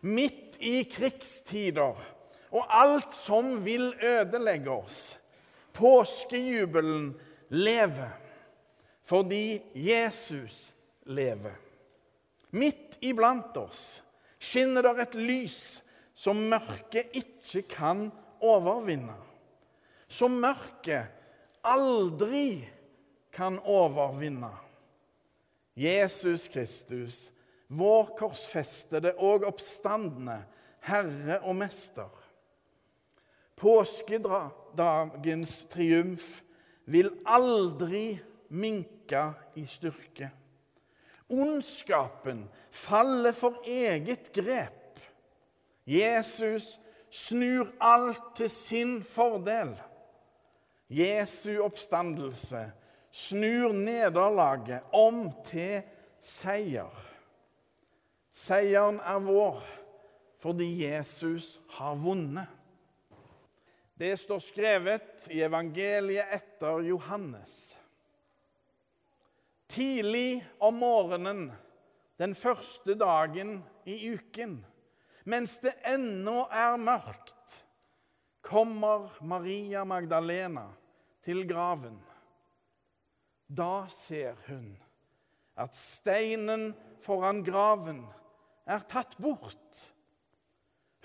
midt i krigstider og alt som vil ødelegge oss. Påskejubelen lever fordi Jesus lever. Midt iblant oss skinner det et lys som mørket ikke kan overvinne. Som mørket aldri kan overvinne. Jesus Kristus, vår korsfestede og oppstandende Herre og Mester. Påskedagens triumf vil aldri minke i styrke. Ondskapen faller for eget grep. Jesus snur alt til sin fordel. Jesu oppstandelse snur nederlaget om til seier. Seieren er vår fordi Jesus har vunnet. Det står skrevet i evangeliet etter Johannes. Tidlig om morgenen den første dagen i uken, mens det ennå er mørkt, kommer Maria Magdalena til graven. Da ser hun at steinen foran graven er tatt bort.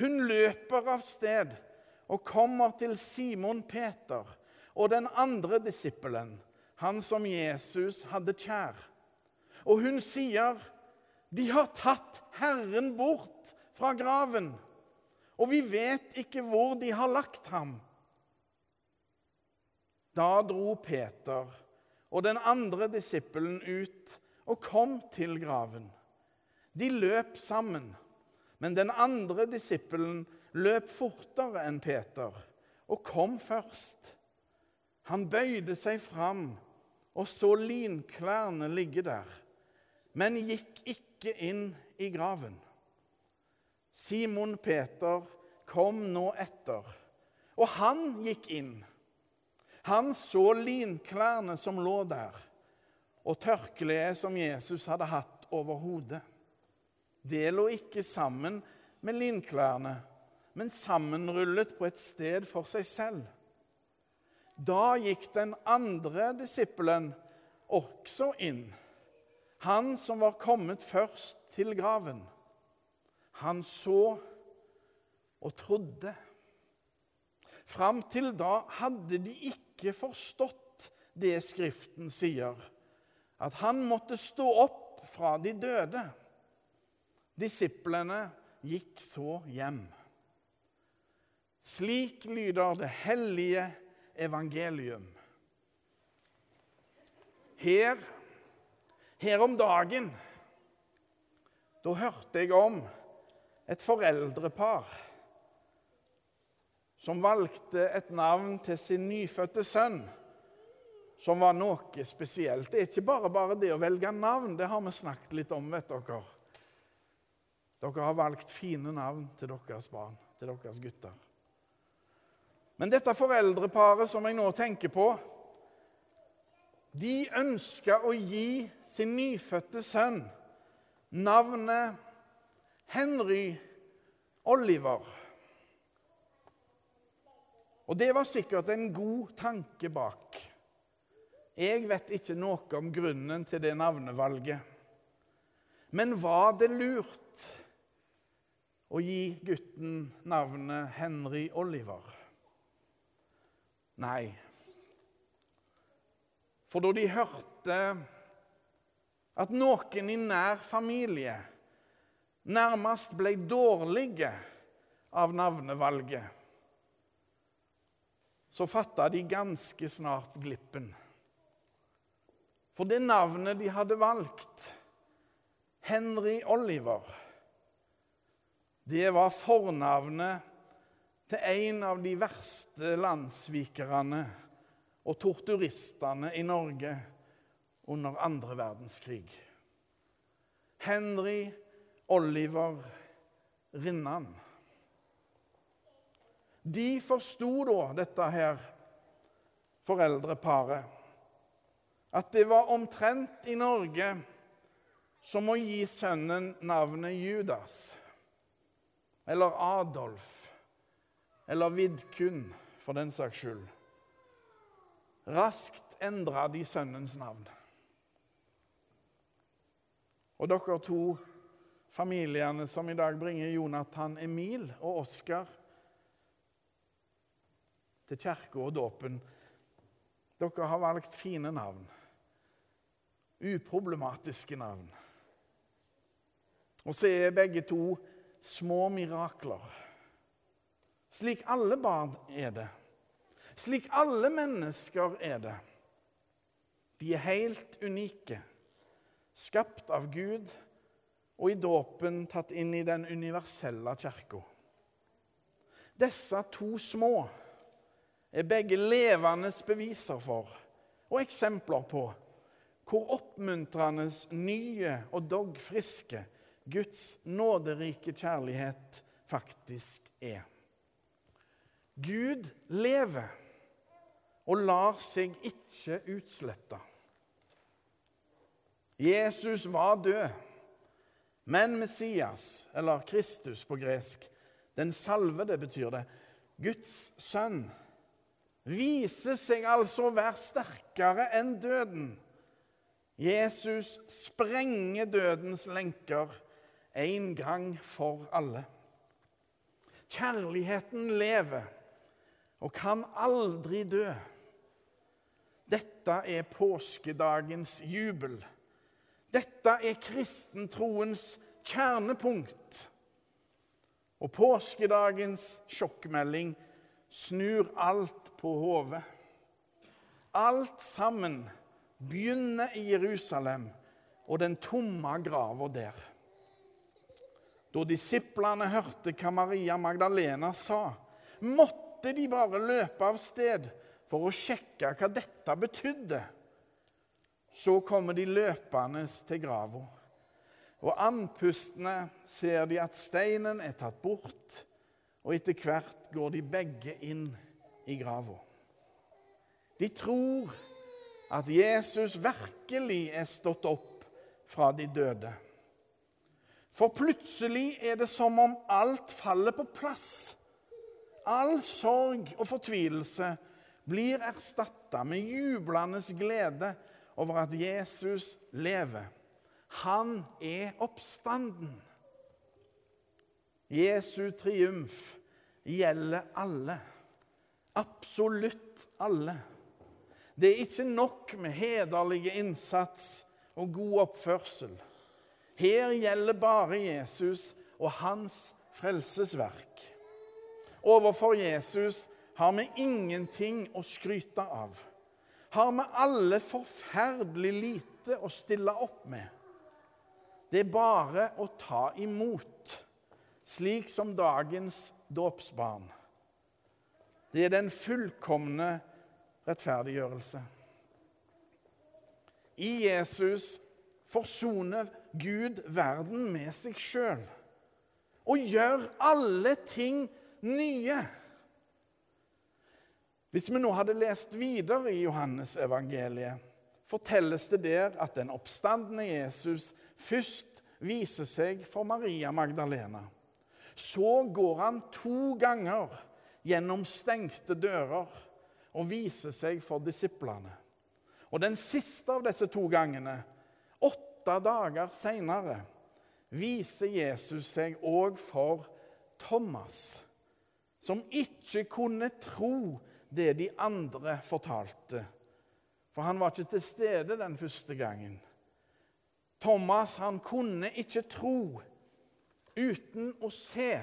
Hun løper av sted og kommer til Simon Peter og den andre disippelen, han som Jesus hadde kjær. Og hun sier, 'De har tatt Herren bort fra graven, og vi vet ikke hvor de har lagt ham.' Da dro Peter og den andre disippelen ut og kom til graven. De løp sammen, men den andre disippelen løp fortere enn Peter og kom først. Han bøyde seg fram og så linklærne ligge der, men gikk ikke inn i graven. Simon Peter kom nå etter, og han gikk inn. Han så linklærne som lå der, og tørkleet som Jesus hadde hatt over hodet. Det lå ikke sammen med linklærne, men sammenrullet på et sted for seg selv. Da gikk den andre disippelen også inn, han som var kommet først til graven. Han så og trodde. Fram til da hadde de ikke forstått det Skriften sier, at han måtte stå opp fra de døde. Disiplene gikk så hjem. Slik lyder det hellige evangelium. Her, her om dagen, da hørte jeg om et foreldrepar som valgte et navn til sin nyfødte sønn som var noe spesielt. Det er ikke bare bare det å velge navn. Det har vi snakket litt om. vet dere. Dere har valgt fine navn til deres barn, til deres gutter. Men dette foreldreparet som jeg nå tenker på, de ønska å gi sin nyfødte sønn navnet Henry Oliver. Og det var sikkert en god tanke bak. Jeg vet ikke noe om grunnen til det navnevalget. Men var det lurt å gi gutten navnet Henry Oliver? Nei. For da de hørte at noen i nær familie nærmest ble dårlige av navnevalget, så fatta de ganske snart glippen. For det navnet de hadde valgt, Henry Oliver, det var fornavnet til en av de verste landssvikerne og torturistene i Norge under andre verdenskrig. Henry Oliver Rinnan. De forsto da dette her foreldreparet. At det var omtrent i Norge som å gi sønnen navnet Judas. Eller Adolf eller Vidkun, for den saks skyld. Raskt endra de sønnens navn. Og dere to familiene som i dag bringer Jonathan Emil og Oskar til kirka og dåpen, dere har valgt fine navn. Uproblematiske navn. Og så er begge to små mirakler. Slik alle barn er det. Slik alle mennesker er det. De er helt unike, skapt av Gud og i dåpen tatt inn i den universelle kirka. Disse to små er begge levende beviser for og eksempler på hvor oppmuntrende nye og dog friske Guds nåderike kjærlighet faktisk er. Gud lever og lar seg ikke utslette. Jesus var død, men Messias, eller Kristus på gresk, den salvede betyr det, Guds sønn, viser seg altså å være sterkere enn døden. Jesus sprenger dødens lenker en gang for alle. Kjærligheten lever og kan aldri dø. Dette er påskedagens jubel. Dette er kristentroens kjernepunkt. Og påskedagens sjokkmelding snur alt på hodet. Alt sammen begynner i Jerusalem og den tomme grava der. Da disiplene hørte hva Maria Magdalena sa, måtte de bare løpe av sted for å sjekke hva dette betydde. Så kommer de løpende til grava. Og andpustne ser de at steinen er tatt bort, og etter hvert går de begge inn i grava. De tror at Jesus virkelig er stått opp fra de døde. For plutselig er det som om alt faller på plass. All sorg og fortvilelse blir erstatta med jublende glede over at Jesus lever. Han er oppstanden. Jesu triumf gjelder alle. Absolutt alle. Det er ikke nok med hederlig innsats og god oppførsel. Her gjelder bare Jesus og hans frelsesverk. Overfor Jesus har vi ingenting å skryte av. Har vi alle forferdelig lite å stille opp med. Det er bare å ta imot, slik som dagens dåpsbarn. Det er den fullkomne rettferdiggjørelse. I Jesus forsoner Gud verden med seg sjøl og gjør alle ting nye. Hvis vi nå hadde lest videre i Johannes-evangeliet, fortelles det der at den oppstandende Jesus først viser seg for Maria Magdalena. Så går han to ganger gjennom stengte dører og viser seg for disiplene. Og den siste av disse to gangene, åtte dager seinere, viser Jesus seg òg for Thomas, som ikke kunne tro det de andre fortalte. For han var ikke til stede den første gangen. Thomas han kunne ikke tro uten å se.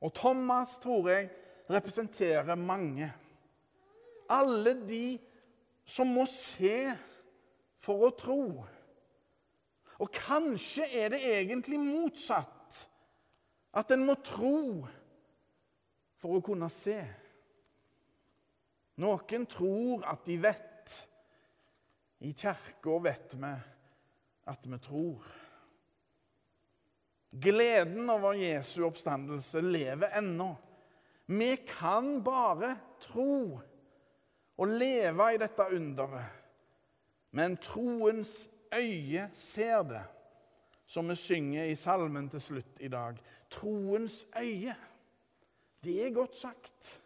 Og Thomas, tror jeg, representerer mange. Alle de som må se for å tro. Og kanskje er det egentlig motsatt. At en må tro for å kunne se. Noen tror at de vet. I kirka vet vi at vi tror. Gleden over Jesu oppstandelse lever ennå. Vi kan bare tro og leve i dette underet. Men troens øye ser det. som vi synger i salmen til slutt i dag. Troens øye. Det er godt sagt.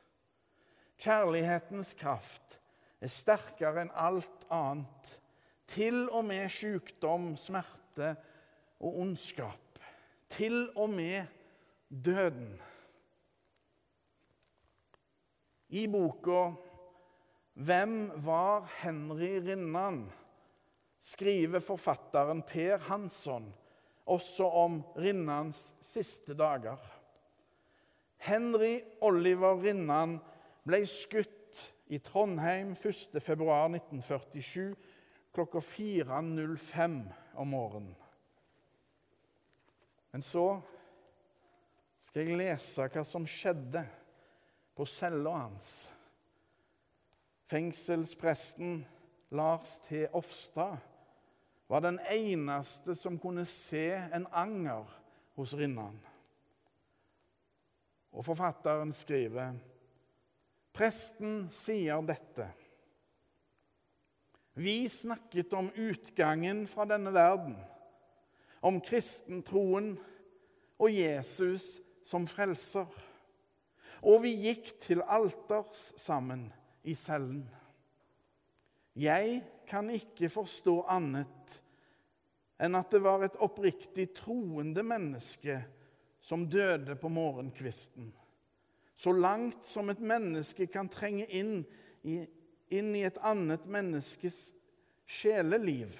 Kjærlighetens kraft er sterkere enn alt annet. Til og med sykdom, smerte og ondskap. Til og med døden. I boka 'Hvem var Henry Rinnan?' skriver forfatteren Per Hansson også om Rinnans siste dager. Henry Oliver Rinnan ble skutt i Trondheim 1.2.1947 klokka 4.05 om morgenen. Men så skal jeg lese hva som skjedde på cella hans. Fengselspresten Lars T. Ofstad var den eneste som kunne se en anger hos Rinnan. Og forfatteren skriver Presten sier dette. Vi snakket om utgangen fra denne verden, om kristentroen og Jesus som frelser. Og vi gikk til alters sammen i cellen. Jeg kan ikke forstå annet enn at det var et oppriktig troende menneske som døde på morgenkvisten. Så langt som et menneske kan trenge inn i, inn i et annet menneskes sjeleliv,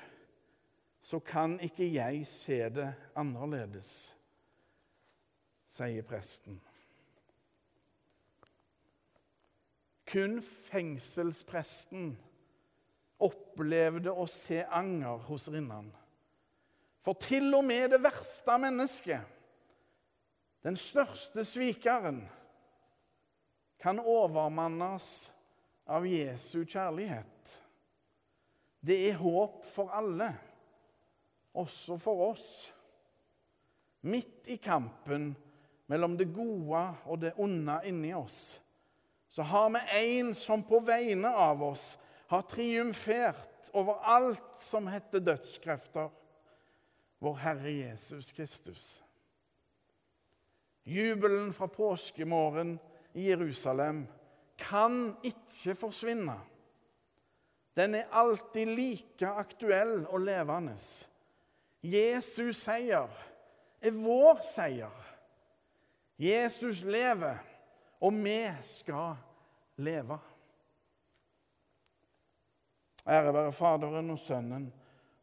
så kan ikke jeg se det annerledes, sier presten. Kun fengselspresten opplevde å se anger hos Rinnan. For til og med det verste mennesket, den største svikeren, kan overmannes av Jesu kjærlighet. Det er håp for alle, også for oss. Midt i kampen mellom det gode og det onde inni oss, så har vi en som på vegne av oss har triumfert over alt som heter dødskrefter, vår Herre Jesus Kristus. Jubelen fra påskemorgen i Jerusalem kan ikke forsvinne. Den er alltid like aktuell og levende. Jesus seier er vår seier. Jesus lever, og vi skal leve. Ære være Faderen og Sønnen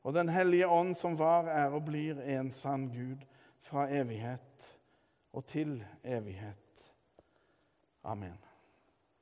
og Den hellige ånd, som var, er og blir en sann Gud fra evighet og til evighet. Amen.